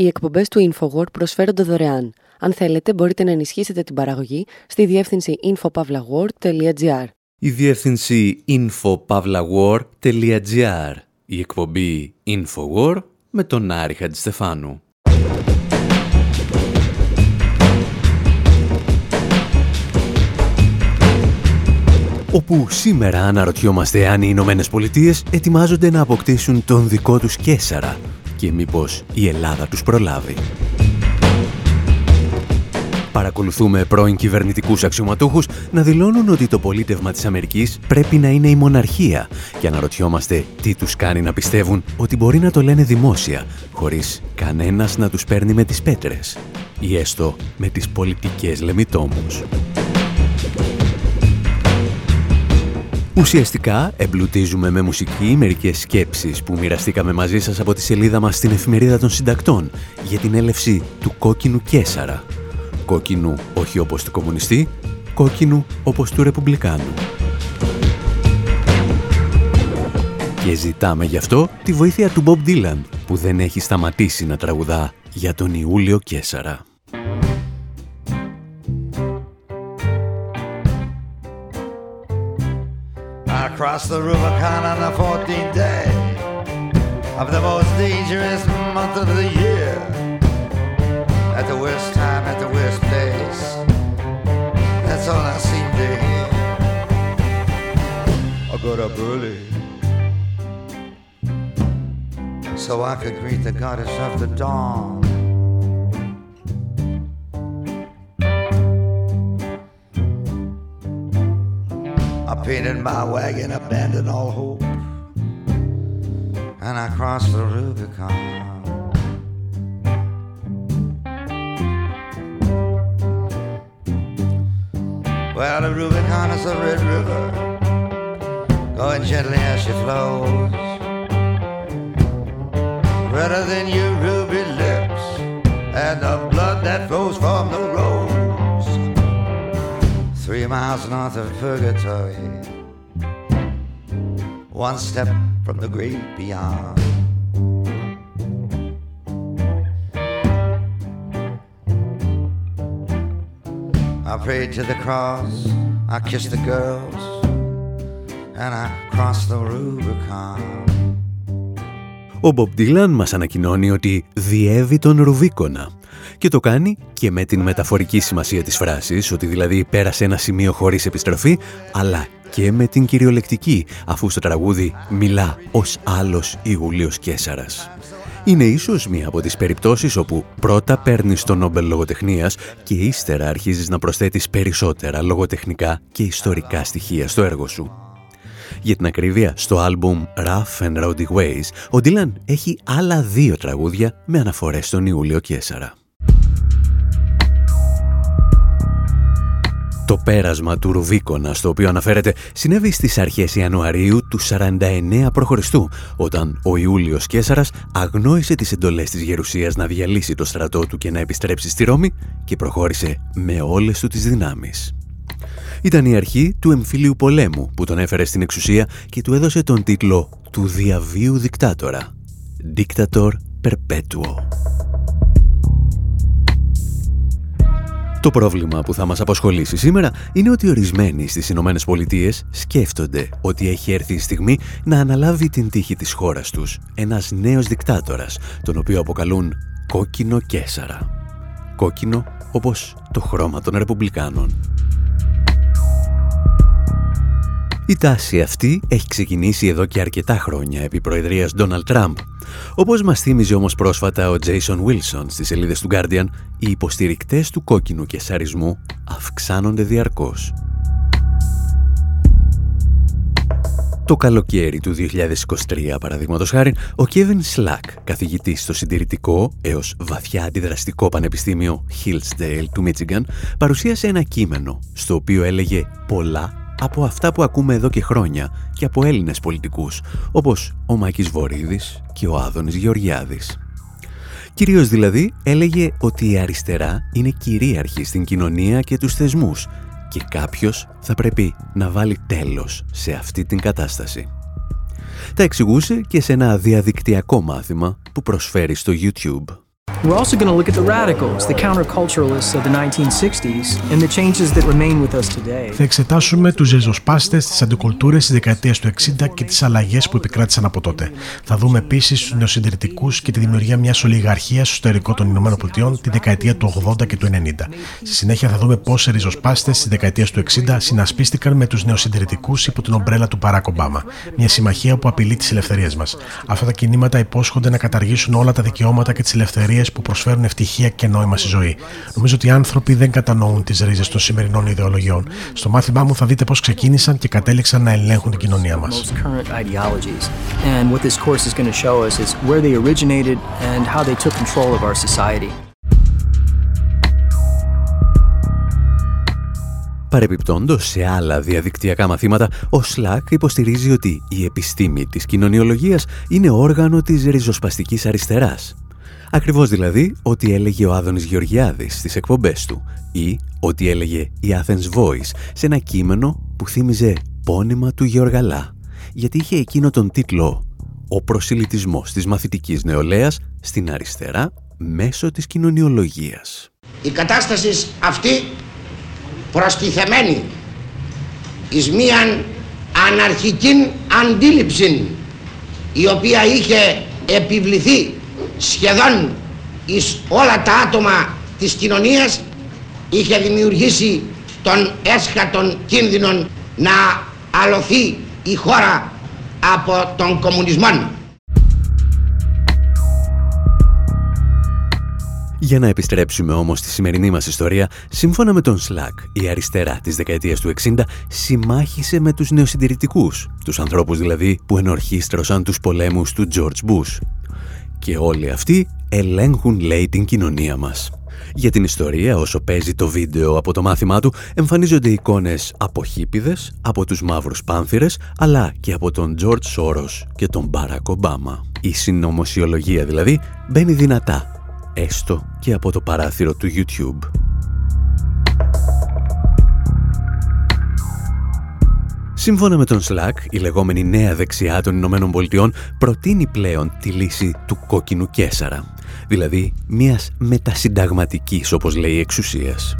Οι εκπομπές του InfoWord προσφέρονται δωρεάν. Αν θέλετε, μπορείτε να ενισχύσετε την παραγωγή στη διεύθυνση infopavlagor.gr. Η διεύθυνση infopavlagor.gr. Η εκπομπή InfoWord με τον Άρη Χατζηστεφάνου. όπου σήμερα αναρωτιόμαστε αν οι Ηνωμένες Πολιτείες ετοιμάζονται να αποκτήσουν τον δικό τους Κέσαρα και μήπως η Ελλάδα τους προλάβει. Παρακολουθούμε πρώην κυβερνητικούς αξιωματούχους να δηλώνουν ότι το πολίτευμα της Αμερικής πρέπει να είναι η μοναρχία και αναρωτιόμαστε τι τους κάνει να πιστεύουν ότι μπορεί να το λένε δημόσια, χωρίς κανένας να τους παίρνει με τις πέτρες ή έστω με τις πολιτικές λεμιτόμους. Ουσιαστικά εμπλουτίζουμε με μουσική μερικές σκέψεις που μοιραστήκαμε μαζί σας από τη σελίδα μας στην εφημερίδα των συντακτών για την έλευση του κόκκινου Κέσαρα. Κόκκινου όχι όπως του κομμουνιστή, κόκκινου όπως του ρεπουμπλικάνου. Και ζητάμε γι' αυτό τη βοήθεια του Bob Dylan που δεν έχει σταματήσει να τραγουδά για τον Ιούλιο Κέσαρα. Across the Rubicon on the 14th day of the most dangerous month of the year. At the worst time, at the worst place. That's all I seem to hear. I got up early so I could greet the goddess of the dawn. Painted my wagon, abandoned all hope, and I crossed the Rubicon. Well, the Rubicon is a red river, going gently as she flows, redder than your ruby lips, and the blood that flows from the three miles north of purgatory, one step from the great beyond. I prayed to the cross, I kissed the girls, and I crossed the Rubicon. Ο Μπομπ Ντίλαν μας ανακοινώνει ότι διέβη τον Ρουβίκονα και το κάνει και με την μεταφορική σημασία της φράσης, ότι δηλαδή πέρασε ένα σημείο χωρίς επιστροφή, αλλά και με την κυριολεκτική, αφού στο τραγούδι μιλά ως άλλος Ιούλιος Κέσαρας. Είναι ίσως μία από τις περιπτώσεις όπου πρώτα παίρνεις το Νόμπελ Λογοτεχνίας και ύστερα αρχίζεις να προσθέτεις περισσότερα λογοτεχνικά και ιστορικά στοιχεία στο έργο σου. Για την ακρίβεια, στο άλμπουμ Rough and Rowdy Ways, ο Dylan έχει άλλα δύο τραγούδια με αναφορές στον Ιούλιο Κέσαρα. Το πέρασμα του Ρουβίκονα, στο οποίο αναφέρεται, συνέβη στις αρχές Ιανουαρίου του 49 π.Χ. όταν ο Ιούλιος Κέσαρας αγνόησε τις εντολές της Γερουσίας να διαλύσει το στρατό του και να επιστρέψει στη Ρώμη και προχώρησε με όλες του τις δυνάμεις. Ήταν η αρχή του εμφυλίου πολέμου που τον έφερε στην εξουσία και του έδωσε τον τίτλο του διαβίου δικτάτορα. Dictator Perpetuo. Το πρόβλημα που θα μας απασχολήσει σήμερα είναι ότι ορισμένοι στις Ηνωμένες Πολιτείες σκέφτονται ότι έχει έρθει η στιγμή να αναλάβει την τύχη της χώρας τους ένας νέος δικτάτορας, τον οποίο αποκαλούν κόκκινο Κέσαρα. Κόκκινο όπως το χρώμα των Ρεπουμπλικάνων. Η τάση αυτή έχει ξεκινήσει εδώ και αρκετά χρόνια επί προεδρίας Donald Trump. Όπως μας θύμιζε όμως πρόσφατα ο Jason Wilson στις σελίδες του Guardian, οι υποστηρικτές του κόκκινου και σαρισμού αυξάνονται διαρκώς. Το καλοκαίρι του 2023, παραδείγματος χάρη, ο Kevin Slack, καθηγητής στο συντηρητικό έως βαθιά αντιδραστικό πανεπιστήμιο Hillsdale του Michigan, παρουσίασε ένα κείμενο στο οποίο έλεγε πολλά από αυτά που ακούμε εδώ και χρόνια και από Έλληνες πολιτικούς, όπως ο Μάκης Βορύδης και ο Άδωνης Γεωργιάδης. Κυρίως δηλαδή έλεγε ότι η αριστερά είναι κυρίαρχη στην κοινωνία και τους θεσμούς και κάποιος θα πρέπει να βάλει τέλος σε αυτή την κατάσταση. Τα εξηγούσε και σε ένα διαδικτυακό μάθημα που προσφέρει στο YouTube. We're also going to look at the radicals, the counterculturalists of the 1960s and the changes that remain with us today. Θα εξετάσουμε τους ριζοσπάστες, τις αντικουλτούρες της δεκαετίας του 60 και τις αλλαγές που επικράτησαν από τότε. Θα δούμε επίσης τους νεοσυντηρητικούς και τη δημιουργία μιας ολιγαρχίας στο εσωτερικό των ΗΠΑ τη δεκαετία του 80 και του 90. Στη συνέχεια θα δούμε πώς οι ριζοσπάστες της δεκαετίας του 60 συνασπίστηκαν με τους νεοσυντηρητικούς υπό την ομπρέλα του Μπαράκ Ομπάμα. Μια συμμαχία που απειλεί τις ελευθερίες μας. Αυτά τα κινήματα υπόσχονται να καταργήσουν όλα τα δικαιώματα και τις ελευθερίες που προσφέρουν ευτυχία και νόημα στη ζωή. Νομίζω ότι οι άνθρωποι δεν κατανοούν τις ρίζες των σημερινών ιδεολογιών. Στο μάθημά μου θα δείτε πώς ξεκίνησαν και κατέληξαν να ελέγχουν την κοινωνία μας. Παρεπιπτόντως, σε άλλα διαδικτυακά μαθήματα, ο Slack υποστηρίζει ότι η επιστήμη της κοινωνιολογίας είναι όργανο της ριζοσπαστικής αριστεράς Ακριβώς δηλαδή ότι έλεγε ο Άδωνης Γεωργιάδης στις εκπομπές του ή ότι έλεγε η Athens Voice σε ένα κείμενο που θύμιζε πόνημα του Γεωργαλά γιατί είχε εκείνο τον τίτλο «Ο προσιλητισμός της μαθητικής νεολαίας στην αριστερά μέσω της κοινωνιολογίας». Η κατάσταση αυτή προστιθεμένη εις μίαν αναρχική αντίληψη η οποία είχε επιβληθεί σχεδόν εις όλα τα άτομα της κοινωνίας είχε δημιουργήσει τον έσχατον κίνδυνο να αλωθεί η χώρα από τον κομμουνισμό. Για να επιστρέψουμε όμως στη σημερινή μας ιστορία, σύμφωνα με τον Σλακ, η αριστερά της δεκαετίας του 60 συμμάχησε με τους νεοσυντηρητικούς, τους ανθρώπους δηλαδή που ενορχίστρωσαν τους πολέμους του George Bush. Και όλοι αυτοί ελέγχουν, λέει, την κοινωνία μας. Για την ιστορία, όσο παίζει το βίντεο από το μάθημά του, εμφανίζονται εικόνες από χίπιδες, από τους μαύρους πάνθυρες, αλλά και από τον George Σόρος και τον Μπάρακ Ομπάμα. Η συνωμοσιολογία δηλαδή μπαίνει δυνατά, έστω και από το παράθυρο του YouTube. Σύμφωνα με τον Slack, η λεγόμενη νέα δεξιά των Ηνωμένων Πολιτειών προτείνει πλέον τη λύση του κόκκινου Κέσαρα, δηλαδή μιας μετασυνταγματικής, όπως λέει, εξουσίας.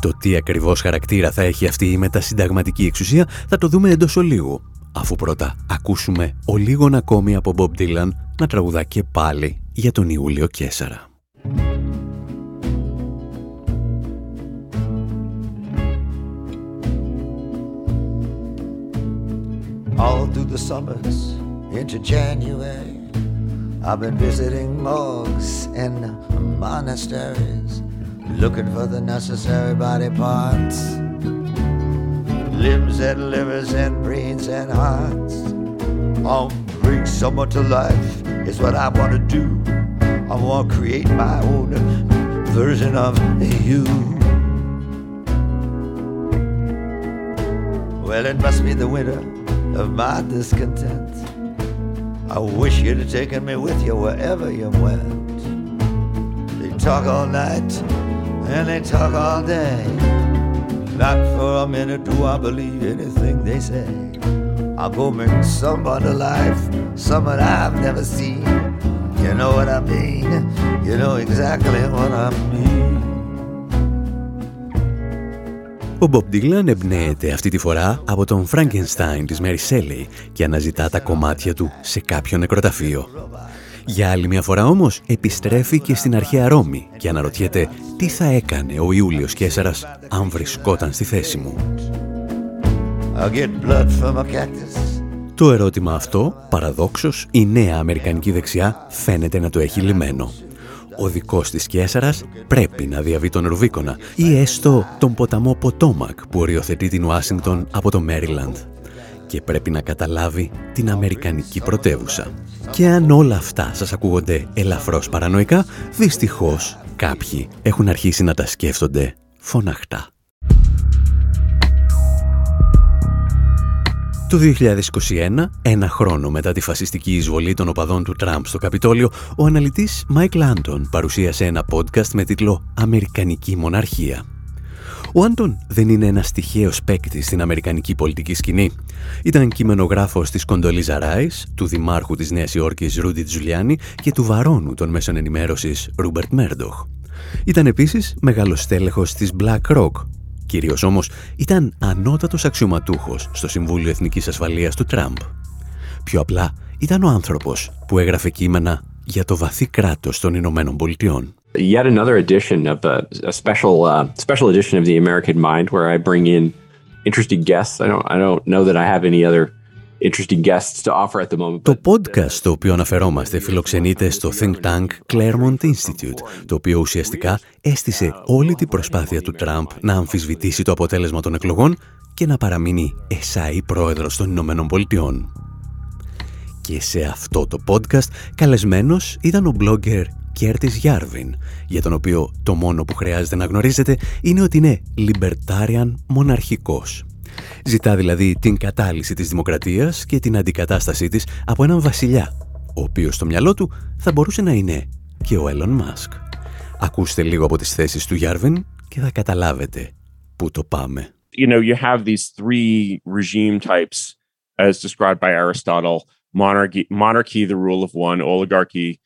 Το τι ακριβώς χαρακτήρα θα έχει αυτή η μετασυνταγματική εξουσία θα το δούμε εντός ολίγου, αφού πρώτα ακούσουμε ο λίγον ακόμη από Bob Dylan να τραγουδά και πάλι για τον Ιούλιο Κέσαρα. The summers into January. I've been visiting morgues and monasteries, looking for the necessary body parts. Limbs and livers and brains and hearts. I'll bring someone to life is what I want to do. I want to create my own version of you. Well, it must be the winter of my discontent. I wish you'd have taken me with you wherever you went. They talk all night and they talk all day. Not for a minute do I believe anything they say. I'll go bring someone life, someone I've never seen. You know what I mean? You know exactly what I mean. Ο Bob Dylan εμπνέεται αυτή τη φορά από τον Frankenstein της Mary Shelley και αναζητά τα κομμάτια του σε κάποιο νεκροταφείο. Για άλλη μια φορά όμως επιστρέφει και στην αρχαία Ρώμη και αναρωτιέται τι θα έκανε ο Ιούλιος Κέσαρας αν βρισκόταν στη θέση μου. Το ερώτημα αυτό, παραδόξως, η νέα Αμερικανική δεξιά φαίνεται να το έχει λιμένο ο δικός της Κέσαρας πρέπει να διαβεί τον Ρουβίκονα ή έστω τον ποταμό Ποτόμακ που οριοθετεί την Ουάσιγκτον από το Μέριλαντ και πρέπει να καταλάβει την Αμερικανική πρωτεύουσα. Και αν όλα αυτά σας ακούγονται ελαφρώς παρανοϊκά, δυστυχώς κάποιοι έχουν αρχίσει να τα σκέφτονται φωναχτά. Το 2021, ένα χρόνο μετά τη φασιστική εισβολή των οπαδών του Τραμπ στο Καπιτόλιο, ο αναλυτής Μάικλ Άντων παρουσίασε ένα podcast με τίτλο «Αμερικανική Μοναρχία». Ο Άντων δεν είναι ένας τυχαίος παίκτης στην αμερικανική πολιτική σκηνή. Ήταν κειμενογράφος της Κοντολίζα Ράις, του δημάρχου της Νέας Υόρκης Ρούντι Τζουλιάνι και του βαρόνου των μέσων ενημέρωσης Ρούμπερτ Μέρντοχ. Ήταν επίσης μεγάλος στέλεχος της BlackRock. Κυρίως όμως ήταν ανώτατος αξιωματούχος στο Συμβούλιο Εθνικής Ασφαλείας του Τραμπ. Πιο απλά ήταν ο άνθρωπος που έγραφε κείμενα για το βαθύ κράτος των Ηνωμένων Πολιτειών. Yet another edition of a, a special uh, special edition of the American Mind where I bring in interesting guests. I don't I don't know that I have any other interesting guests to offer at the moment. Το podcast στο οποίο αναφερόμαστε φιλοξενείται στο Think Tank Claremont Institute, το οποίο ουσιαστικά έστησε όλη την προσπάθεια του Τραμπ να αμφισβητήσει το αποτέλεσμα των εκλογών και να παραμείνει εσάι πρόεδρος των Ηνωμένων Πολιτειών. Και σε αυτό το podcast καλεσμένος ήταν ο blogger Curtis Yarvin, για τον οποίο το μόνο που χρειάζεται να γνωρίζετε είναι ότι είναι libertarian μοναρχικός. Ζητά δηλαδή την κατάλυση της δημοκρατίας και την αντικατάστασή της από έναν βασιλιά, ο οποίος στο μυαλό του θα μπορούσε να είναι και ο Έλον Μασκ. Ακούστε λίγο από τις θέσεις του Γιάρβιν και θα καταλάβετε πού το πάμε. You know, you have these three regime types as described by Aristotle, monarchy, monarchy the rule of one, oligarchy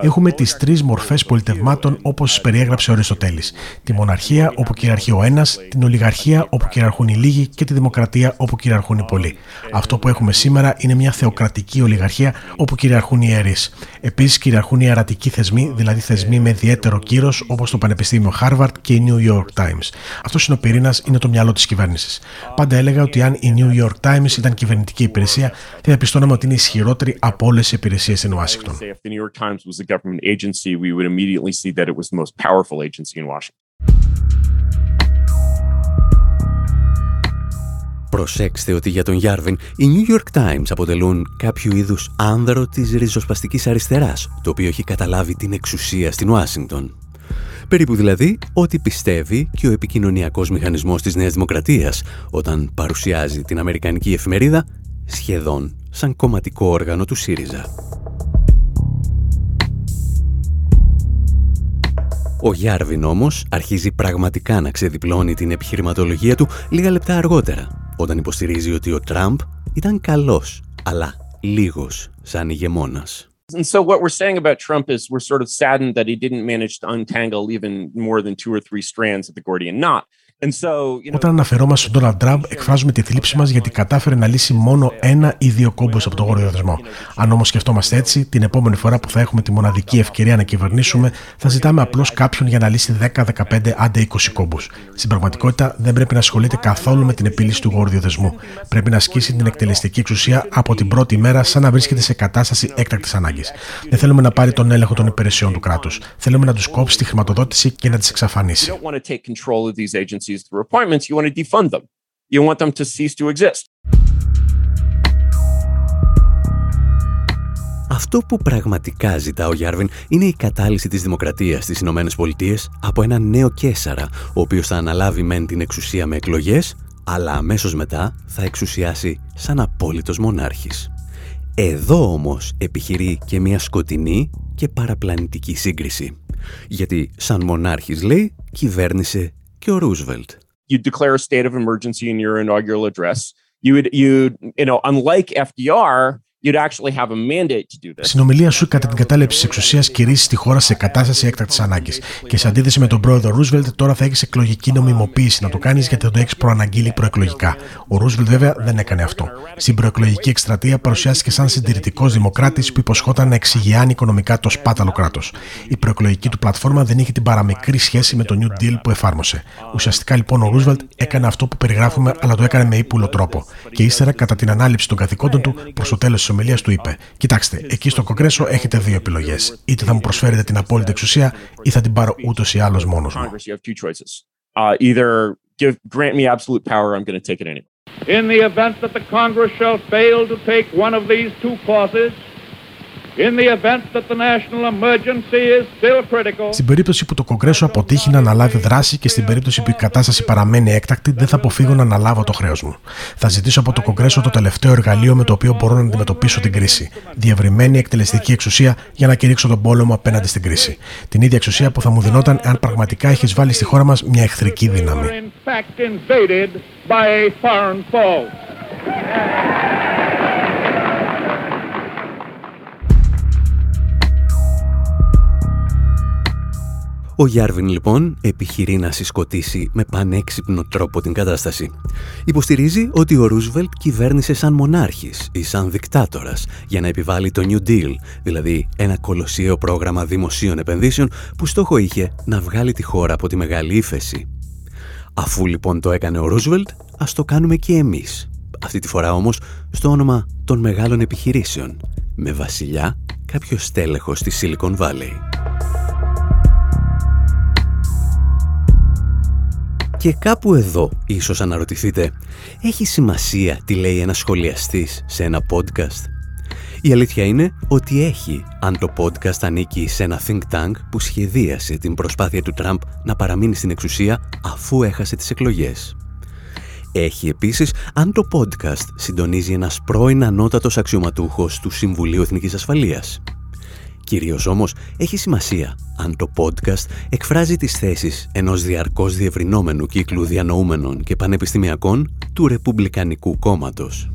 Έχουμε τις τρεις μορφές πολιτευμάτων όπως περιέγραψε ο Αριστοτέλης. Τη μοναρχία όπου κυριαρχεί ο ένας, την ολιγαρχία όπου κυριαρχούν οι λίγοι και τη δημοκρατία όπου κυριαρχούν οι πολλοί. Αυτό που έχουμε σήμερα είναι μια θεοκρατική ολιγαρχία όπου κυριαρχούν οι ιερείς. Επίσης κυριαρχούν οι αρατικοί θεσμοί, δηλαδή θεσμοί με ιδιαίτερο κύρος όπως το Πανεπιστήμιο Harvard και η New York Times. Αυτός είναι ο πυρήνας, είναι το μυαλό της κυβέρνησης. Πάντα έλεγα ότι αν η New York Times ήταν κυβερνητική υπηρεσία, θα διαπιστώναμε ότι είναι ισχυρότερη από όλες οι υπηρεσίες στην Ουάσιγκτον. Προσέξτε ότι για τον Γιάρβιν οι New York Times αποτελούν κάποιο είδους άνδρο της ριζοσπαστικής αριστεράς, το οποίο έχει καταλάβει την εξουσία στην Ουάσιγκτον. Περίπου δηλαδή ό,τι πιστεύει και ο επικοινωνιακός μηχανισμός της Νέας Δημοκρατίας όταν παρουσιάζει την Αμερικανική εφημερίδα σχεδόν σαν κομματικό όργανο του ΣΥΡΙΖΑ. Ο Γιάρβιν όμως αρχίζει πραγματικά να ξεδιπλώνει την επιχειρηματολογία του λίγα λεπτά αργότερα, όταν υποστηρίζει ότι ο Τραμπ ήταν καλός, αλλά λίγος σαν ηγεμόνας. And so what we're saying about Trump is we're sort of saddened that he didn't manage to untangle even more than two or three strands of the Gordian knot. Όταν αναφερόμαστε στον Donald Trump, εκφράζουμε τη θλίψη μας γιατί κατάφερε να λύσει μόνο ένα ή δύο κόμπους από τον γόριο δεσμό. Αν όμως σκεφτόμαστε έτσι, την επόμενη φορά που θα έχουμε τη μοναδική ευκαιρία να κυβερνήσουμε, θα ζητάμε απλώς κάποιον για να λύσει 10, 15, άντε 20 κόμπους. Στην πραγματικότητα, δεν πρέπει να ασχολείται καθόλου με την επίλυση του γόριου δεσμού. Πρέπει να ασκήσει την εκτελεστική εξουσία από την πρώτη μέρα, σαν να βρίσκεται σε κατάσταση έκτακτης ανάγκης. Δεν θέλουμε να πάρει τον έλεγχο των υπηρεσιών του κράτους. Θέλουμε να τους κόψει τη χρηματοδότηση και να τις εξαφανίσει agencies through appointments, you want to defund them. You want them to cease to exist. Αυτό που πραγματικά ζητά ο Γιάρβιν είναι η κατάλυση της δημοκρατίας στις Ηνωμένες Πολιτείες από έναν νέο Κέσαρα, ο οποίος θα αναλάβει μεν την εξουσία με εκλογές, αλλά αμέσως μετά θα εξουσιάσει σαν απόλυτος μονάρχης. Εδώ όμως επιχειρεί και μια σκοτεινή και παραπλανητική σύγκριση. Γιατί σαν μονάρχης λέει κυβέρνησε και ο Ρούσβελτ. You declare a state of emergency in your inaugural address. You would, you, you know, unlike FDR, στην ομιλία σου κατά την κατάληψη της εξουσίας κηρύσσει τη χώρα σε κατάσταση έκτακτης ανάγκης. Και σε αντίθεση με τον πρόεδρο Ρούσβελτ, τώρα θα έχεις εκλογική νομιμοποίηση να το κάνεις γιατί θα το έχεις προαναγγείλει προεκλογικά. Ο Ρούσβελτ βέβαια δεν έκανε αυτό. Στην προεκλογική εκστρατεία παρουσιάστηκε σαν συντηρητικός δημοκράτης που υποσχόταν να εξηγειάνει οικονομικά το σπάταλο κράτος. Η προεκλογική του πλατφόρμα δεν είχε την παραμικρή σχέση με το New Deal που εφάρμοσε. Ουσιαστικά λοιπόν ο Ρούσβελτ έκανε αυτό που περιγράφουμε, αλλά το έκανε με ύπουλο τρόπο. Και ύστερα, κατά την ανάληψη των καθηκόντων του, προς το τέλος της ομιλίας του είπε: Κοιτάξτε, εκεί στο Κογκρέσο έχετε δύο επιλογές. Είτε θα μου προσφέρετε την απόλυτη εξουσία, ή θα την πάρω ούτως ή άλλως μόνος μου. In the event that the Congress shall fail to take one of these two courses, Στην περίπτωση που το Κογκρέσο αποτύχει να αναλάβει δράση και στην περίπτωση που η κατάσταση παραμένει έκτακτη, δεν θα αποφύγω να αναλάβω το χρέος μου. Θα ζητήσω από το Κογκρέσο το τελευταίο εργαλείο με το οποίο μπορώ να αντιμετωπίσω την κρίση. Διευρυμένη εκτελεστική εξουσία για να κηρύξω τον πόλεμο απέναντι στην κρίση. Την ίδια εξουσία που θα μου δινόταν αν πραγματικά έχει βάλει στη χώρα μας μια εχθρική δύναμη. Ο Γιάρβιν λοιπόν επιχειρεί να συσκοτήσει με πανέξυπνο τρόπο την κατάσταση. Υποστηρίζει ότι ο Ρούσβελτ κυβέρνησε σαν μονάρχης ή σαν δικτάτορας για να επιβάλλει το New Deal, δηλαδή ένα κολοσιαίο πρόγραμμα δημοσίων επενδύσεων που στόχο είχε να βγάλει τη χώρα από τη μεγάλη ύφεση. Αφού λοιπόν το έκανε ο Ρούσβελτ, ας το κάνουμε και εμείς. Αυτή τη φορά όμως στο όνομα των μεγάλων επιχειρήσεων, με βασιλιά κάποιο στέλεχος στη Silicon Valley. Και κάπου εδώ ίσως αναρωτηθείτε, έχει σημασία τι λέει ένας σχολιαστής σε ένα podcast; Η αλήθεια είναι ότι έχει αν το podcast ανήκει σε ένα think tank που σχεδίασε την προσπάθεια του Τραμπ να παραμείνει στην εξουσία αφού έχασε τις εκλογές. Έχει επίσης αν το podcast συντονίζει ένας πρώην ανώτατος αξιωματούχος του Συμβουλίου Εθνικής Ασφαλείας. Κυρίως όμως έχει σημασία αν το podcast εκφράζει τις θέσεις ενός διαρκώς διευρυνόμενου κύκλου διανοούμενων και πανεπιστημιακών του Ρεπουμπλικανικού κόμματος.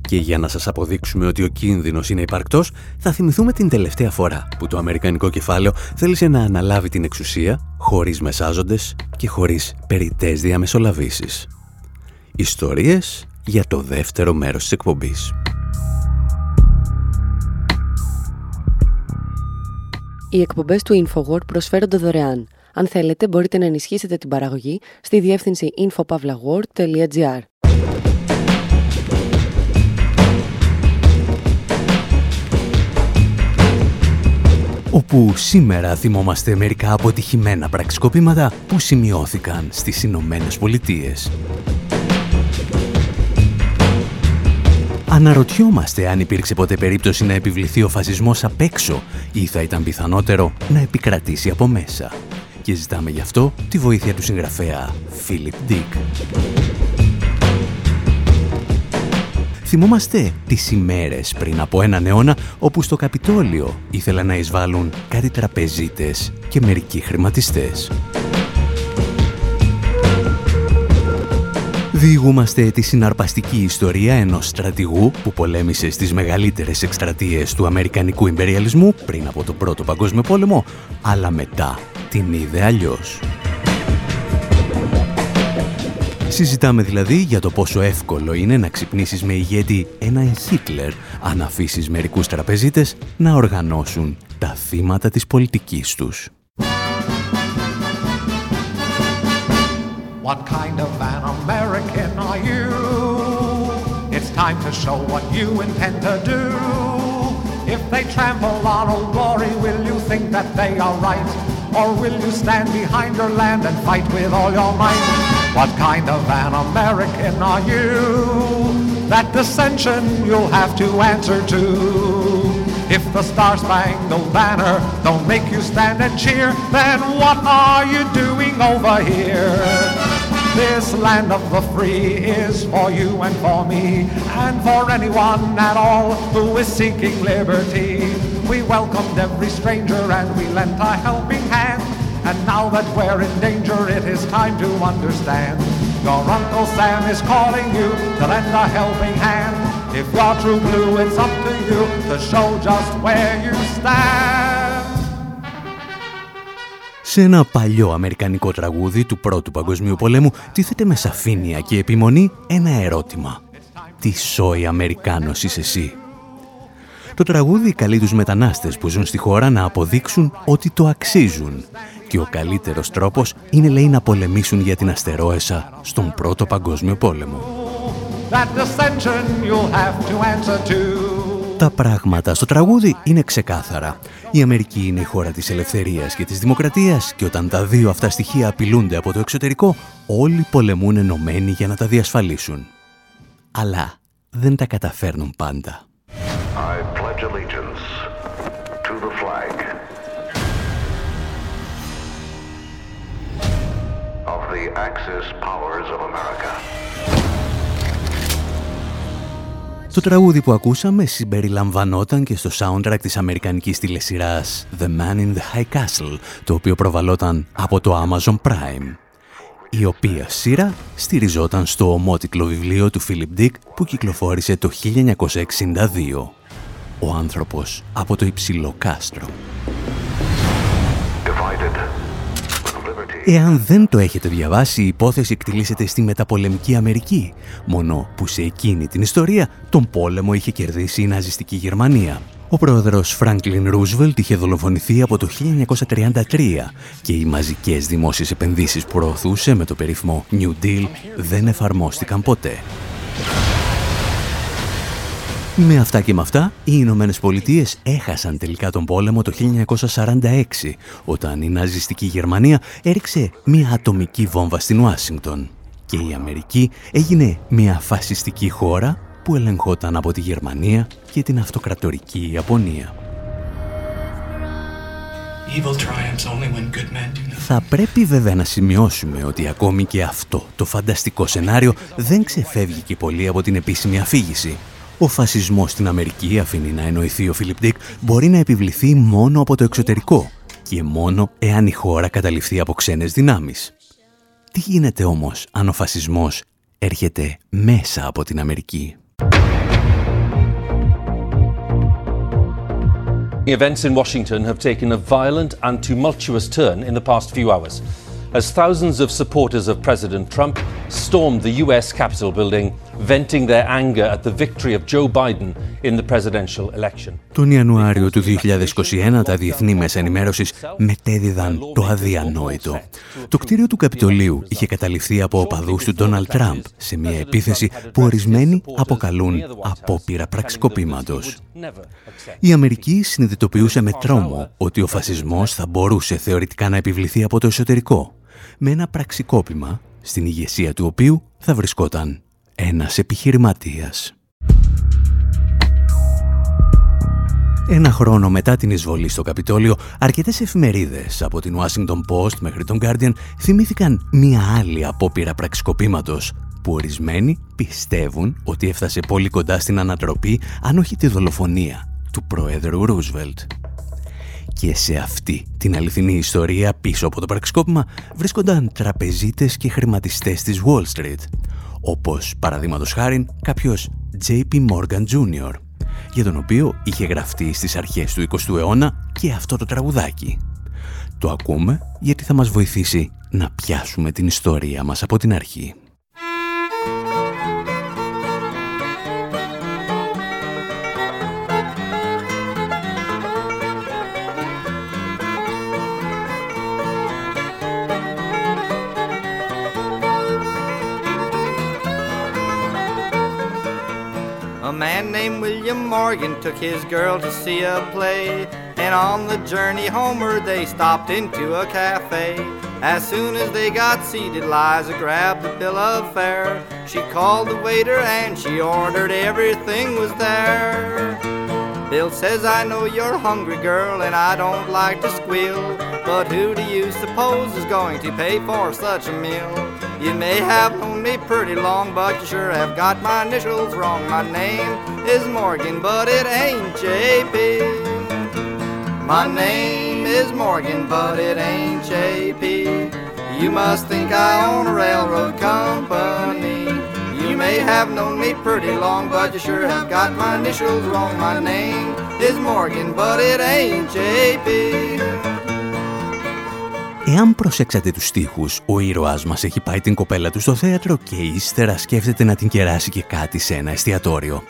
Και για να σας αποδείξουμε ότι ο κίνδυνος είναι υπαρκτός, θα θυμηθούμε την τελευταία φορά που το Αμερικανικό κεφάλαιο θέλησε να αναλάβει την εξουσία χωρίς μεσάζοντες και χωρίς περιττές διαμεσολαβήσεις. Ιστορίες για το δεύτερο μέρος της εκπομπής. Οι εκπομπές του InfoWord προσφέρονται δωρεάν. Αν θέλετε, μπορείτε να ενισχύσετε την παραγωγή στη διεύθυνση infopavlagor.gr. όπου σήμερα θυμόμαστε μερικά αποτυχημένα πραξικοπήματα που σημειώθηκαν στις Ηνωμένες Πολιτείες. Αναρωτιόμαστε αν υπήρξε ποτέ περίπτωση να επιβληθεί ο φασισμός απ' έξω ή θα ήταν πιθανότερο να επικρατήσει από μέσα. Και ζητάμε γι' αυτό τη βοήθεια του συγγραφέα Φίλιπ Ντίκ. Θυμόμαστε τις ημέρες πριν από έναν αιώνα όπου στο Καπιτόλιο ήθελαν να εισβάλλουν κάτι τραπεζίτες και μερικοί χρηματιστές. Διηγούμαστε τη συναρπαστική ιστορία ενός στρατηγού που πολέμησε στις μεγαλύτερες εκστρατείες του Αμερικανικού Ιμπεριαλισμού πριν από τον Πρώτο Παγκόσμιο Πόλεμο, αλλά μετά την είδε αλλιώς. Συζητάμε δηλαδή για το πόσο εύκολο είναι να ξυπνήσεις με ηγέτη έναν Χίτλερ αν αφήσεις μερικούς τραπεζίτες να οργανώσουν τα θύματα της πολιτικής τους. What kind of an American are you? It's time to show what you intend to do. If they trample on old glory, will you think that they are right? Or will you stand behind your land and fight with all your might? What kind of an American are you? That dissension you'll have to answer to. If the star-spangled banner don't make you stand and cheer, then what are you doing over here? This land of the free is for you and for me, and for anyone at all who is seeking liberty. We welcomed every stranger and we lent a helping hand. And now that we're in danger, it is time to understand. Your Uncle Sam is calling you to lend a helping hand. If you're true blue, it's up to you to show just where you stand. Σε ένα παλιό αμερικανικό τραγούδι του Πρώτου Παγκοσμίου Πολέμου τίθεται με σαφήνεια και επιμονή ένα ερώτημα. Τι σόι Αμερικάνος είσαι εσύ; Το τραγούδι καλεί τους μετανάστες που ζουν στη χώρα να αποδείξουν ότι το αξίζουν και ο καλύτερος τρόπος είναι λέει να πολεμήσουν για την αστερόεσα στον Πρώτο Παγκόσμιο Πόλεμο. Τα πράγματα στο τραγούδι είναι ξεκάθαρα. Η Αμερική είναι η χώρα της ελευθερίας και της δημοκρατίας και όταν τα δύο αυτά στοιχεία απειλούνται από το εξωτερικό, όλοι πολεμούν ενωμένοι για να τα διασφαλίσουν. Αλλά δεν τα καταφέρνουν πάντα. I pledge allegiance to the flag of the Axis powers of America. Το τραγούδι που ακούσαμε συμπεριλαμβανόταν και στο soundtrack της αμερικανικής τηλεσυράς The Man in the High Castle, το οποίο προβαλόταν από το Amazon Prime, η οποία σειρά στηριζόταν στο ομότικλο βιβλίο του Philip Dick που κυκλοφόρησε το 1962. Ο άνθρωπος από το υψηλό κάστρο. Εάν δεν το έχετε διαβάσει, η υπόθεση εκτελήσεται στη μεταπολεμική Αμερική, μόνο που σε εκείνη την ιστορία τον πόλεμο είχε κερδίσει η ναζιστική Γερμανία. Ο πρόεδρος Φράγκλιν Ρούσβελτ είχε δολοφονηθεί από το 1933 και οι μαζικές δημόσιες επενδύσεις που προωθούσε με το περίφημο New Deal δεν εφαρμόστηκαν ποτέ. Με αυτά και με αυτά, οι Ηνωμένε Πολιτείε έχασαν τελικά τον πόλεμο το 1946, όταν η ναζιστική Γερμανία έριξε μια ατομική βόμβα στην Ουάσιγκτον. Και η Αμερική έγινε μια φασιστική χώρα που ελεγχόταν από τη Γερμανία και την αυτοκρατορική Ιαπωνία. Θα πρέπει βέβαια να σημειώσουμε ότι ακόμη και αυτό το φανταστικό σενάριο δεν ξεφεύγει και πολύ από την επίσημη αφήγηση. Ο φασισμός στην Αμερική, αφήνει να εννοηθεί ο Φίλιπ Ντίκ, μπορεί να επιβληθεί μόνο από το εξωτερικό και μόνο εάν η χώρα καταληφθεί από ξένες δυνάμεις. Τι γίνεται όμως αν ο φασισμός έρχεται μέσα από την Αμερική; The events in Washington have taken a violent and tumultuous turn in the past few hours as thousands of supporters of President Trump stormed the US Capitol building, venting their anger at the victory of Joe Biden in the presidential election. Τον Ιανουάριο του 2021 τα διεθνή μέσα ενημέρωσης μετέδιδαν το αδιανόητο. Το κτίριο του Καπιτολίου είχε καταληφθεί από οπαδούς του Ντόναλτ Τραμπ σε μια επίθεση που ορισμένοι αποκαλούν απόπειρα πραξικοπήματος. Η Αμερική συνειδητοποιούσε με τρόμο ότι ο φασισμός θα μπορούσε θεωρητικά να επιβληθεί από το εσωτερικό με ένα πραξικόπημα στην ηγεσία του οποίου θα βρισκόταν ένας επιχειρηματίας. Ένα χρόνο μετά την εισβολή στο Καπιτόλιο, αρκετές εφημερίδες από την Washington Post μέχρι τον Guardian θυμήθηκαν μία άλλη απόπειρα πραξικοπήματος που ορισμένοι πιστεύουν ότι έφτασε πολύ κοντά στην ανατροπή αν όχι τη δολοφονία του Πρόεδρου Ρούσβελτ. Και σε αυτή την αληθινή ιστορία πίσω από το πραξικόπημα βρίσκονταν τραπεζίτες και χρηματιστές της Wall Street, όπως παραδείγματος χάρη κάποιος JP Morgan Jr., για τον οποίο είχε γραφτεί στις αρχές του 20ου αιώνα και αυτό το τραγουδάκι. Το ακούμε γιατί θα μας βοηθήσει να πιάσουμε την ιστορία μας από την αρχή. Morgan took his girl to see a play. And on the journey homeward, they stopped into a cafe. As soon as they got seated, Liza grabbed the bill of fare. She called the waiter and she ordered everything was there. Bill says, I know you're hungry, girl, and I don't like to squeal. But who do you suppose is going to pay for such a meal? You may have known me pretty long, but you sure have got my initials wrong. My name is Morgan, but it ain't JP. My name is Morgan, but it ain't JP. You must think I own a railroad company. You may have known me pretty long, but you sure have got my initials wrong. My name is Morgan, but it ain't JP. Εάν προσέξατε τους στίχους, ο ήρωάς μας έχει πάει την κοπέλα του στο θέατρο και ύστερα σκέφτεται να την κεράσει και κάτι σε ένα εστιατόριο.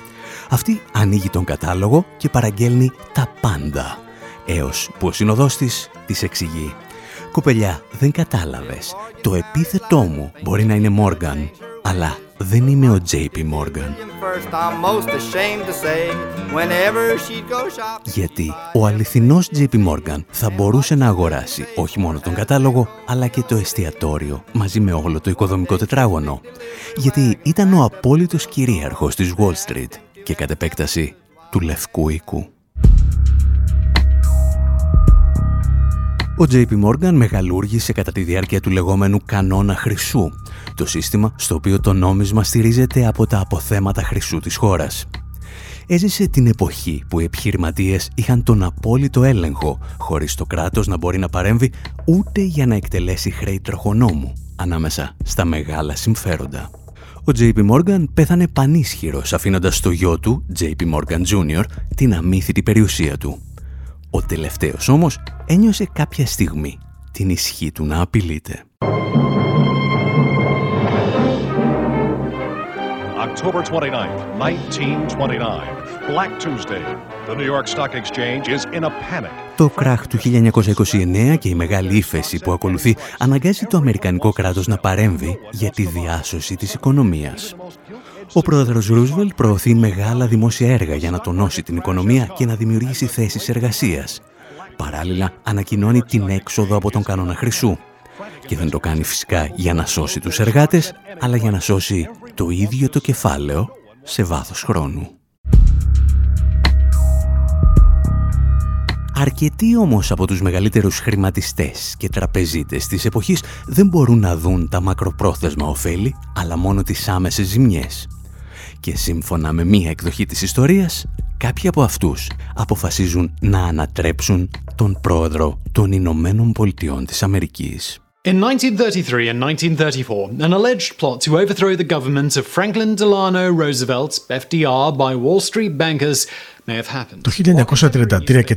Αυτή ανοίγει τον κατάλογο και παραγγέλνει τα πάντα. Έως που ο συνοδός της της εξηγεί «Κοπελιά, δεν κατάλαβες. Το επίθετό μου μπορεί να είναι Μόργαν, αλλά δεν είμαι ο JP Morgan. Γιατί ο αληθινός JP Morgan θα μπορούσε να αγοράσει όχι μόνο τον κατάλογο, αλλά και το εστιατόριο μαζί με όλο το οικοδομικό τετράγωνο. Γιατί ήταν ο απόλυτος κυρίαρχος της Wall Street και κατ' επέκταση του Λευκού Οίκου. Ο JP Morgan μεγαλούργησε κατά τη διάρκεια του λεγόμενου κανόνα χρυσού, το σύστημα στο οποίο το νόμισμα στηρίζεται από τα αποθέματα χρυσού της χώρας. Έζησε την εποχή που οι επιχειρηματίες είχαν τον απόλυτο έλεγχο, χωρίς το κράτος να μπορεί να παρέμβει ούτε για να εκτελέσει χρέη τροχονόμου, ανάμεσα στα μεγάλα συμφέροντα. Ο JP Morgan πέθανε πανίσχυρος αφήνοντας στο γιο του, JP Morgan Jr., την αμύθιτη περιουσία του. Ο τελευταίος όμως ένιωσε κάποια στιγμή την ισχύ του να απειλείται. October 29th, 1929. Black Tuesday. The New York Stock Exchange is in a panic. Το κράχ του 1929 και η μεγάλη ύφεση που ακολουθεί αναγκάζει το Αμερικανικό κράτος να παρέμβει για τη διάσωση της οικονομίας. Ο πρόεδρος Ρούσβελτ προωθεί μεγάλα δημόσια έργα για να τονώσει την οικονομία και να δημιουργήσει θέσεις εργασίας. Παράλληλα, ανακοινώνει την έξοδο από τον κανόνα χρυσού. Και δεν το κάνει φυσικά για να σώσει τους εργάτες, αλλά για να σώσει το ίδιο το κεφάλαιο σε βάθος χρόνου. Αρκετοί όμως από τους μεγαλύτερους χρηματιστές και τραπεζίτες της εποχής δεν μπορούν να δουν τα μακροπρόθεσμα ωφέλη, αλλά μόνο τις άμεσες ζημιές. Και σύμφωνα με μία εκδοχή της ιστορίας, κάποιοι από αυτούς αποφασίζουν να ανατρέψουν τον πρόεδρο των Ηνωμένων Πολιτειών της Αμερικής. In 1933 and 1934, an alleged plot to overthrow the government of Franklin Delano Roosevelt, FDR, by Wall Street bankers Το 1933 και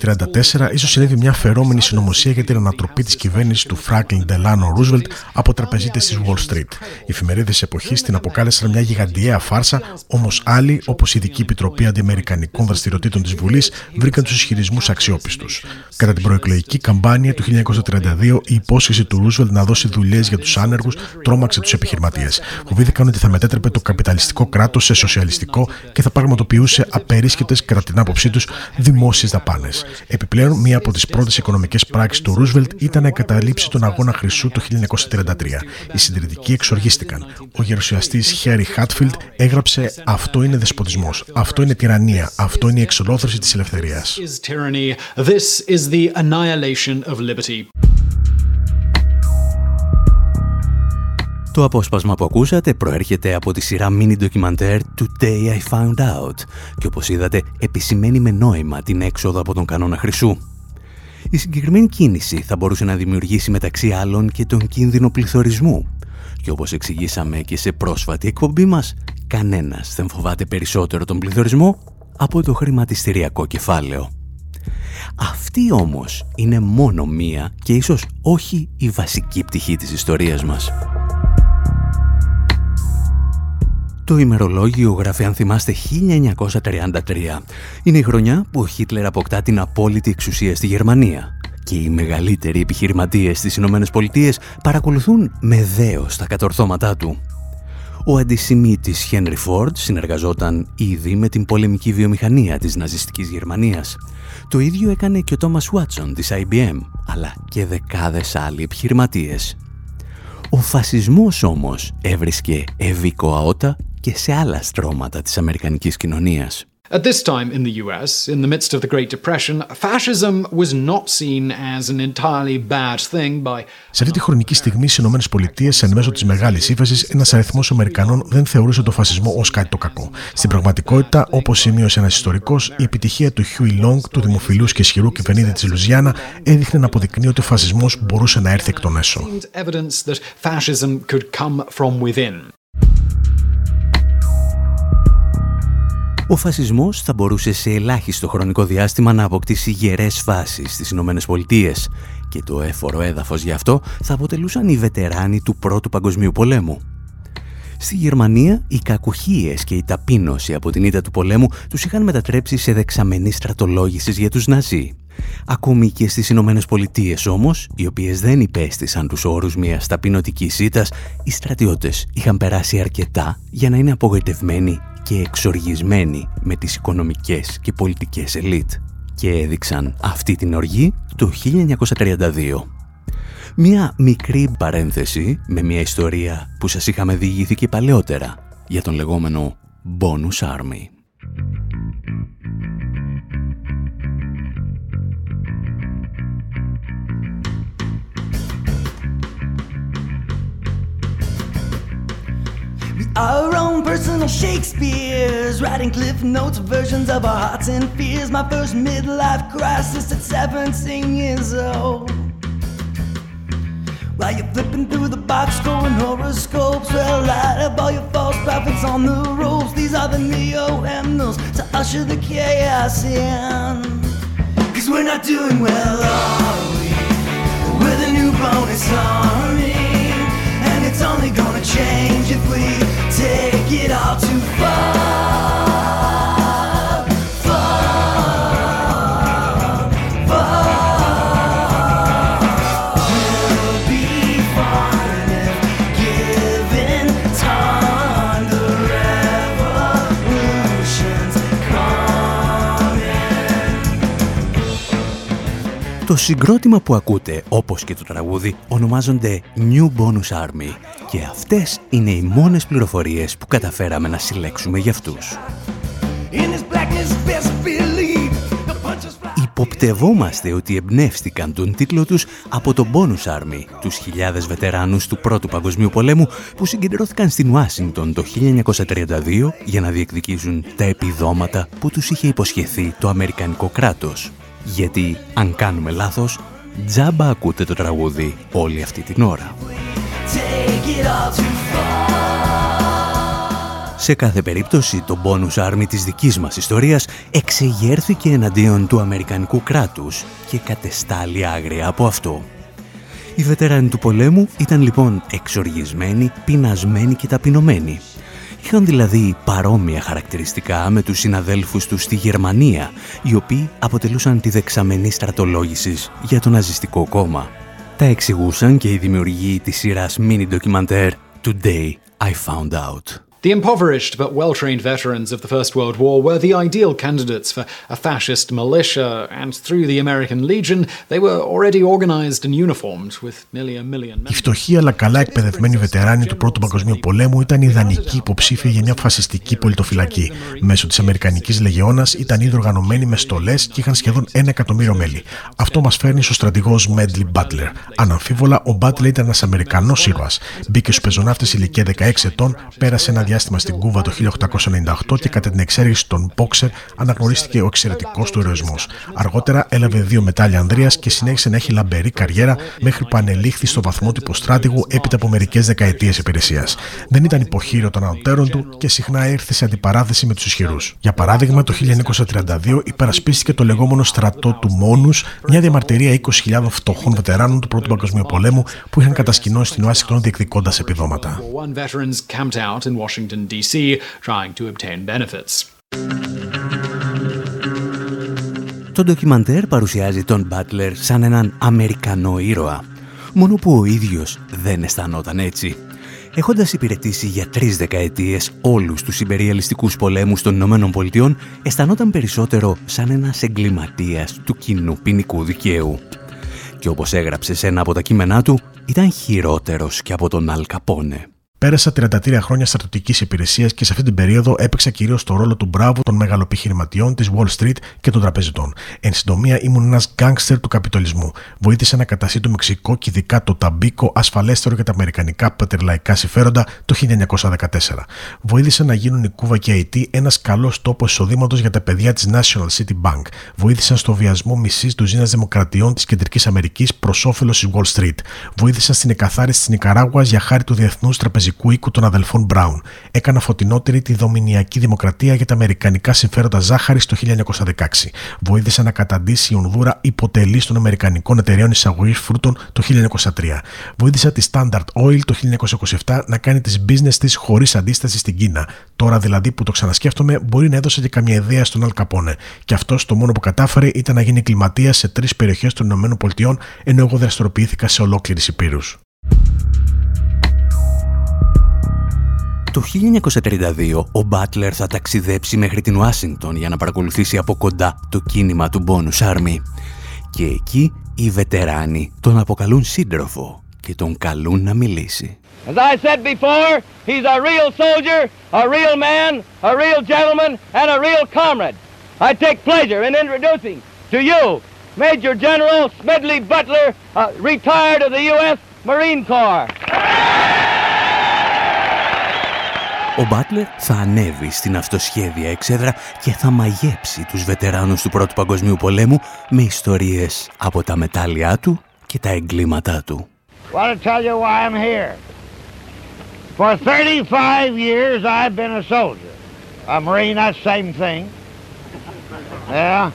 1934 ίσως συνέβη μια φερόμενη συνωμοσία για την ανατροπή της κυβέρνησης του Franklin Delano Roosevelt από τραπεζίτες της Wall Street. Οι εφημερίδες εποχής την αποκάλεσαν μια γιγαντιαία φάρσα, όμως άλλοι, όπως η Ειδική Επιτροπή Αντιαμερικανικών Δραστηριοτήτων της Βουλής, βρήκαν τους ισχυρισμούς αξιόπιστους. Κατά την προεκλογική καμπάνια του 1932, η υπόσχεση του Roosevelt να δώσει δουλειές για τους άνεργους τρόμαξε τους επιχειρηματίες. Φοβήθηκαν ότι θα μετέτρεπε το καπιταλιστικό κράτος σε σοσιαλιστικό και θα πραγματοποιούσε απερίσκετε κρατινά άποψή τους, δημόσιες δαπάνες. Επιπλέον, μία από τις πρώτες οικονομικές πράξεις του Ρούσβελτ ήταν να εγκαταλείψει τον αγώνα χρυσού το 1933. Οι συντηρητικοί εξοργίστηκαν. Ο γερουσιαστής Χέρι Χάτφιλντ έγραψε Αυτό είναι δεσποτισμός. Αυτό είναι τυραννία. Αυτό είναι η εξολόθρευση της ελευθερίας. Το απόσπασμα που ακούσατε προέρχεται από τη σειρά mini ντοκιμαντέρ Today I Found Out και όπως είδατε επισημαίνει με νόημα την έξοδο από τον κανόνα χρυσού. Η συγκεκριμένη κίνηση θα μπορούσε να δημιουργήσει μεταξύ άλλων και τον κίνδυνο πληθωρισμού. Και όπως εξηγήσαμε και σε πρόσφατη εκπομπή μας, κανένας δεν φοβάται περισσότερο τον πληθωρισμό από το χρηματιστηριακό κεφάλαιο. Αυτή όμως είναι μόνο μία και ίσως όχι η βασική πτυχή της ιστορίας μας. Το ημερολόγιο γράφει αν θυμάστε 1933. Είναι η χρονιά που ο Χίτλερ αποκτά την απόλυτη εξουσία στη Γερμανία και οι μεγαλύτεροι επιχειρηματίες στις Ηνωμένες Πολιτείες παρακολουθούν με δέος τα κατορθώματά του. Ο αντισημίτης Χένρι Φόρντ συνεργαζόταν ήδη με την πολεμική βιομηχανία της ναζιστικής Γερμανίας. Το ίδιο έκανε και ο Τόμας Βάτσον της IBM, αλλά και δεκάδες άλλοι επιχειρηματίες. Ο φασισμός όμως έβρισκε ευήκο αότα και σε άλλα στρώματα της Αμερικανικής κοινωνίας. At this time in the US, in the midst of the Great Depression, fascism was not seen as an entirely bad thing by. Σε αυτή τη χρονική στιγμή στις ΗΠΑ, εν μέσω της μεγάλης ύφεσης, ένας αριθμός Αμερικανών δεν θεωρούσε το φασισμό ως κάτι το κακό. Στην πραγματικότητα, όπως σημείωσε ένας ιστορικός, η επιτυχία του Huey Long, του δημοφιλούς και ισχυρού κυβερνήτη της Λουζιάννα, έδειχνε να αποδεικνύει ότι ο φασισμός μπορούσε να έρθει εκ των έσω. Ο φασισμός θα μπορούσε σε ελάχιστο χρονικό διάστημα να αποκτήσει γερές φάσεις στις Ηνωμένες Πολιτείες και το έφορο έδαφος γι' αυτό θα αποτελούσαν οι βετεράνοι του Πρώτου Παγκοσμίου Πολέμου. Στη Γερμανία, οι κακουχίες και η ταπείνωση από την ήττα του πολέμου τους είχαν μετατρέψει σε δεξαμενή στρατολόγησης για τους Ναζί Ακόμη και στις Ηνωμένες Πολιτείες όμως, οι οποίες δεν υπέστησαν τους όρους μιας ταπεινωτικής σίτας, οι στρατιώτες είχαν περάσει αρκετά για να είναι απογοητευμένοι και εξοργισμένοι με τις οικονομικές και πολιτικές ελίτ και έδειξαν αυτή την οργή το 1932. Μια μικρή παρένθεση με μια ιστορία που σας είχαμε διηγηθεί και παλαιότερα για τον λεγόμενο Bonus Army. Our own personal Shakespeare's writing cliff notes, versions of our hearts and fears. My first midlife crisis at 17 years old. While you're flipping through the box, scoring horoscopes, well, light up all your false prophets on the ropes. These are the neo hymnals to usher the chaos in. Cause we're not doing well, are we? We're the new bonus army. It's only gonna change if we take it all too far. Το συγκρότημα που ακούτε, όπως και το τραγούδι, ονομάζονται New Bonus Army και αυτές είναι οι μόνες πληροφορίες που καταφέραμε να συλλέξουμε για αυτούς. In this blackness, best believe the punches fly. Υποπτευόμαστε ότι εμπνεύστηκαν τον τίτλο τους από το Bonus Army, τους χιλιάδες βετεράνους του Πρώτου Παγκοσμίου Πολέμου που συγκεντρώθηκαν στην Ουάσιγκτον το 1932 για να διεκδικήσουν τα επιδόματα που τους είχε υποσχεθεί το Αμερικανικό κράτος. Γιατί, αν κάνουμε λάθος, τζάμπα ακούτε το τραγούδι όλη αυτή την ώρα. Take it all too Σε κάθε περίπτωση, το bonus army της δικής μας ιστορίας εξεγέρθηκε εναντίον του Αμερικανικού κράτους και κατεστάλλει άγρια από αυτό. Οι βετεράνοι του πολέμου ήταν λοιπόν εξοργισμένοι, πεινασμένοι και ταπεινωμένοι. Είχαν δηλαδή παρόμοια χαρακτηριστικά με τους συναδέλφους τους στη Γερμανία, οι οποίοι αποτελούσαν τη δεξαμενή στρατολόγησης για το ναζιστικό κόμμα; Τα εξηγούσαν και οι δημιουργοί της σειράς mini ντοκιμαντέρ «Today I Found Out». The impoverished but well trained veterans of the First World War were the ideal candidates for a fascist militia, and through the American Legion, they were already organized and uniformed with nearly a million Οι members. φτωχοί αλλά καλά εκπαιδευμένοι βετεράνοι του Πρώτου Παγκοσμίου Πολέμου ήταν ιδανικοί υποψήφοι για μια φασιστική πολιτοφυλακή. Μέσω της Αμερικανικής Λεγεώνας ήταν ήδη οργανωμένοι με στολές και είχαν σχεδόν ένα εκατομμύριο μέλη. Αυτό μας φέρνει στο στρατηγός Μέντλι Μπάτλερ. Αναμφίβολα, ο Μπάτλερ ήταν ένας Αμερικανός ήρωας. Μπήκε στους πεζοναύτες ηλικία 16 ετών, πέρασε ένα διάστημα στην Κούβα το 1898 και κατά την εξέγερση των Μπόξερ αναγνωρίστηκε ο εξαιρετικός του ηρωισμός. Αργότερα έλαβε δύο μετάλλια Ανδρεία και συνέχισε να έχει λαμπερή καριέρα μέχρι που ανελήχθη στο βαθμό του υποστράτηγου έπειτα από μερικές δεκαετίες υπηρεσίας. Δεν ήταν υποχείριο των ανωτέρων του και συχνά ήρθε σε αντιπαράθεση με τους ισχυρούς. Για παράδειγμα, το 1932 υπερασπίστηκε το λεγόμενο στρατό του Μόνους, μια διαμαρτυρία 20.000 φτωχών βετεράνων του Πρώτου Παγκοσμίου Πολέμου που είχαν κατασκηνώσει την Ουάσιγκτον διεκδικώντας επιδόματα. War One veterans camped out in Washington, D.C., trying to obtain benefits. Το ντοκιμαντέρ παρουσιάζει τον Μπάτλερ σαν έναν Αμερικανό ήρωα, μόνο που ο ίδιος δεν αισθανόταν έτσι. Έχοντας υπηρετήσει για τρεις δεκαετίες όλους τους υπεριαλιστικούς πολέμους των Ηνωμένων Πολιτειών, αισθανόταν περισσότερο σαν ένας εγκληματίας του κοινού ποινικού δικαίου. Και όπως έγραψε σε ένα από τα κείμενά του, ήταν χειρότερος και από τον Αλ Καπόνε. Πέρασα 33 χρόνια στρατιωτικής υπηρεσίας και σε αυτή την περίοδο έπαιξα κυρίως το ρόλο του μπράβου των μεγαλοπιχειρηματιών της Wall Street και των τραπεζιτών. Εν συντομία, ήμουν ένας γκάγκστερ του καπιταλισμού. Βοήθησα να καταστεί το Μεξικό και ειδικά το Ταμπίκο ασφαλέστερο για τα αμερικανικά πατερλαϊκά συμφέροντα το 1914. Βοήθησα να γίνουν η Κούβα και η Αιτή ένας καλός τόπος εισοδήματος για τα παιδιά της National City Bank. Βοήθησαν στο βιασμό μισής τουζίνα δημοκρατιών της Κεντρικής Αμερικής προς όφελος της Wall Street. Βοήθησαν στην εκαθάριση της Νικαράγουας για χάρη του Διεθνούς Τραπεζικού τραπεζικού οίκου των αδελφών Μπράουν. Έκανα φωτεινότερη τη δομηνιακή δημοκρατία για τα αμερικανικά συμφέροντα ζάχαρη το 1916. Βοήθησε να καταντήσει η Ονδούρα υποτελή των Αμερικανικών εταιρεών εισαγωγής φρούτων το 1903. Βοήθησε τη Standard Oil το 1927 να κάνει τις business της χωρίς αντίσταση στην Κίνα. Τώρα δηλαδή που το ξανασκέφτομαι, μπορεί να έδωσε και καμία ιδέα στον Αλ Καπόνε. Και αυτός το μόνο που κατάφερε ήταν να γίνει κλιματία σε τρεις περιοχές των ΗΠΑ, ενώ εγώ δραστηριοποιήθηκα σε ολόκληρης Υπήρους. Το 1932 ο Μπάτλερ θα ταξιδέψει μέχρι την Ουάσιγκτον για να παρακολουθήσει από κοντά το κίνημα του Bonus Army. Και εκεί οι βετεράνοι τον αποκαλούν σύντροφο και τον καλούν να μιλήσει. As I said before, he's a real soldier, a real man, a real gentleman, and a real comrade. I take pleasure in introducing to you Major General Smedley Butler, uh, retired of the U.S. Marine Corps. Ο Μπάτλερ θα ανέβει στην αυτοσχέδια εξέδρα και θα μαγέψει τους βετεράνους του Πρώτου Παγκοσμίου Πολέμου με ιστορίες από τα μετάλλια του και τα εγκλήματά του. Want to tell you why I'm here. For 35 years I've been a soldier. A Marine, that same thing. Yeah;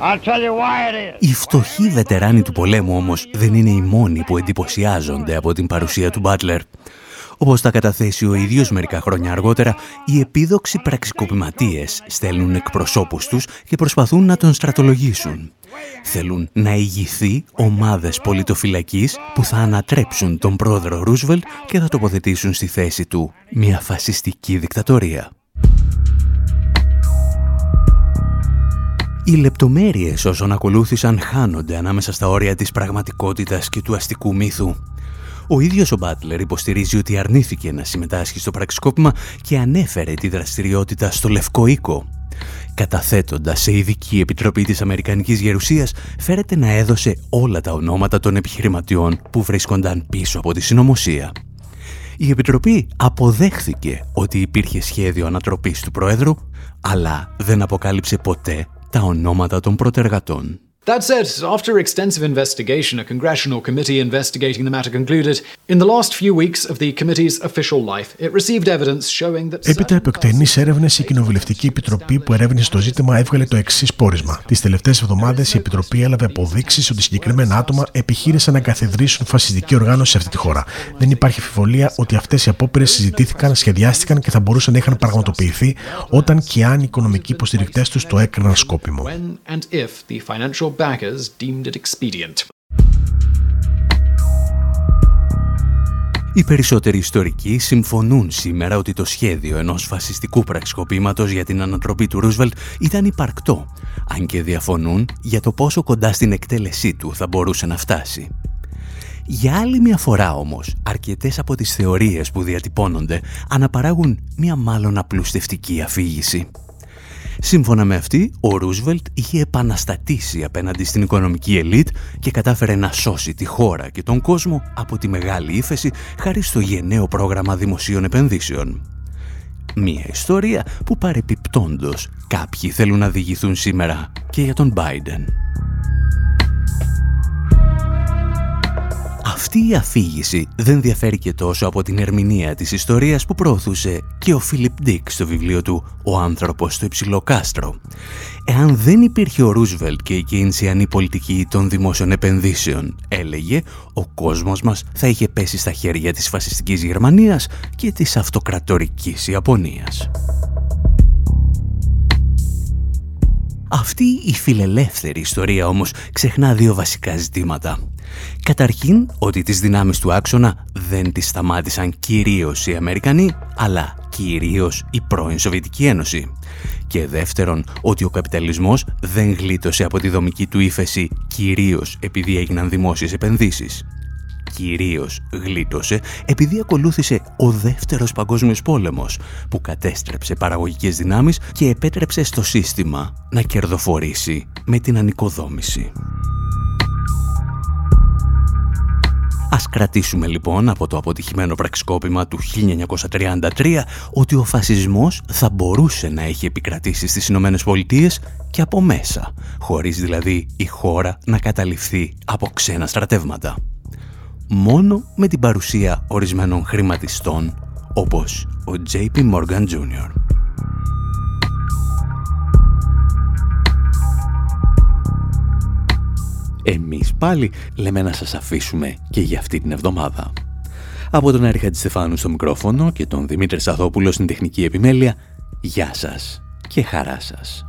I'll tell you why it is. Οι φτωχοί βετεράνοι του πολέμου όμως δεν είναι οι μόνοι που εντυπωσιάζονται από την παρουσία του Μπάτλερ. Όπως τα καταθέσει ο ίδιος μερικά χρόνια αργότερα, οι επίδοξοι πραξικοπηματίες στέλνουν εκπροσώπους τους και προσπαθούν να τον στρατολογήσουν. Θέλουν να ηγηθεί ομάδες πολιτοφυλακής που θα ανατρέψουν τον πρόεδρο Ρούσβελτ και θα τοποθετήσουν στη θέση του μια φασιστική δικτατορία. Οι λεπτομέρειες όσων ακολούθησαν χάνονται ανάμεσα στα όρια της πραγματικότητας και του αστικού μύθου. Ο ίδιος ο Μπάτλερ υποστηρίζει ότι αρνήθηκε να συμμετάσχει στο πραξικόπημα και ανέφερε τη δραστηριότητα στο Λευκό Οίκο. Καταθέτοντας σε ειδική επιτροπή της Αμερικανικής Γερουσίας, φέρεται να έδωσε όλα τα ονόματα των επιχειρηματιών που βρίσκονταν πίσω από τη συνωμοσία. Η Επιτροπή αποδέχθηκε ότι υπήρχε σχέδιο ανατροπής του Προέδρου, αλλά δεν αποκάλυψε ποτέ τα ονόματα των προτεργατών. That said, after extensive investigation, a congressional committee investigating the matter concluded in the last few weeks of the committee's official life, it received evidence showing that. Έπειτα από εκτενεί έρευνες, η Κοινοβουλευτική Επιτροπή που ερεύνησε το ζήτημα έβγαλε το εξής πόρισμα. Τις τελευταίες εβδομάδες η Επιτροπή έλαβε αποδείξεις ότι συγκεκριμένα άτομα επιχείρησαν να καθιδρύσουν φασιστική οργάνωση σε αυτή τη χώρα. Δεν υπάρχει αμφιβολία ότι αυτές οι απόπειρες συζητήθηκαν, σχεδιάστηκαν και θα μπορούσαν να είχαν πραγματοποιηθεί όταν και αν οι οικονομικοί υποστηρικτές τους το έκριναν σκόπιμο backers deemed it expedient. Οι περισσότεροι ιστορικοί συμφωνούν σήμερα ότι το σχέδιο ενός φασιστικού πραξικοπήματος για την ανατροπή του Ρούσβελτ ήταν υπαρκτό, αν και διαφωνούν για το πόσο κοντά στην εκτέλεσή του θα μπορούσε να φτάσει. Για άλλη μια φορά όμως, αρκετές από τις θεωρίες που διατυπώνονται αναπαράγουν μια μάλλον απλουστευτική αφήγηση. Σύμφωνα με αυτή, ο Ρούσβελτ είχε επαναστατήσει απέναντι στην οικονομική ελίτ και κατάφερε να σώσει τη χώρα και τον κόσμο από τη μεγάλη ύφεση χάρη στο γενναίο πρόγραμμα δημοσίων επενδύσεων. Μία ιστορία που παρεπιπτόντος κάποιοι θέλουν να διηγηθούν σήμερα και για τον Biden. Αυτή η αφήγηση δεν διαφέρει και τόσο από την ερμηνεία της ιστορίας που προωθούσε και ο Φίλιπ Ντίκ στο βιβλίο του «Ο άνθρωπος στο υψηλό κάστρο». Εάν δεν υπήρχε ο Ρούσβελτ και η κίνησιανή πολιτική των δημόσιων επενδύσεων, έλεγε, ο κόσμος μας θα είχε πέσει στα χέρια της φασιστικής Γερμανίας και της αυτοκρατορικής Ιαπωνίας. Αυτή η φιλελεύθερη ιστορία όμως ξεχνά δύο βασικά ζητήματα. Καταρχήν ότι τις δυνάμεις του άξονα δεν τις σταμάτησαν κυρίως οι Αμερικανοί, αλλά κυρίως η πρώην Σοβιετική Ένωση. Και δεύτερον, ότι ο καπιταλισμός δεν γλίτωσε από τη δομική του ύφεση κυρίως επειδή έγιναν δημόσιες επενδύσεις. Κυρίως γλίτωσε επειδή ακολούθησε ο δεύτερος παγκόσμιος πόλεμος που κατέστρεψε παραγωγικές δυνάμεις και επέτρεψε στο σύστημα να κερδοφορήσει με την ανοικοδόμηση. Ας κρατήσουμε λοιπόν από το αποτυχημένο πραξικόπημα του 1933 ότι ο φασισμός θα μπορούσε να έχει επικρατήσει στις Ηνωμένες Πολιτείες και από μέσα, χωρίς δηλαδή η χώρα να καταληφθεί από ξένα στρατεύματα. Μόνο με την παρουσία ορισμένων χρηματιστών όπως ο JP Morgan Jr. εμείς πάλι λέμε να σας αφήσουμε και για αυτή την εβδομάδα. Από τον Άρη Χατζηστεφάνου στο μικρόφωνο και τον Δημήτρη Σαδόπουλο στην τεχνική επιμέλεια, γεια σας και χαρά σας.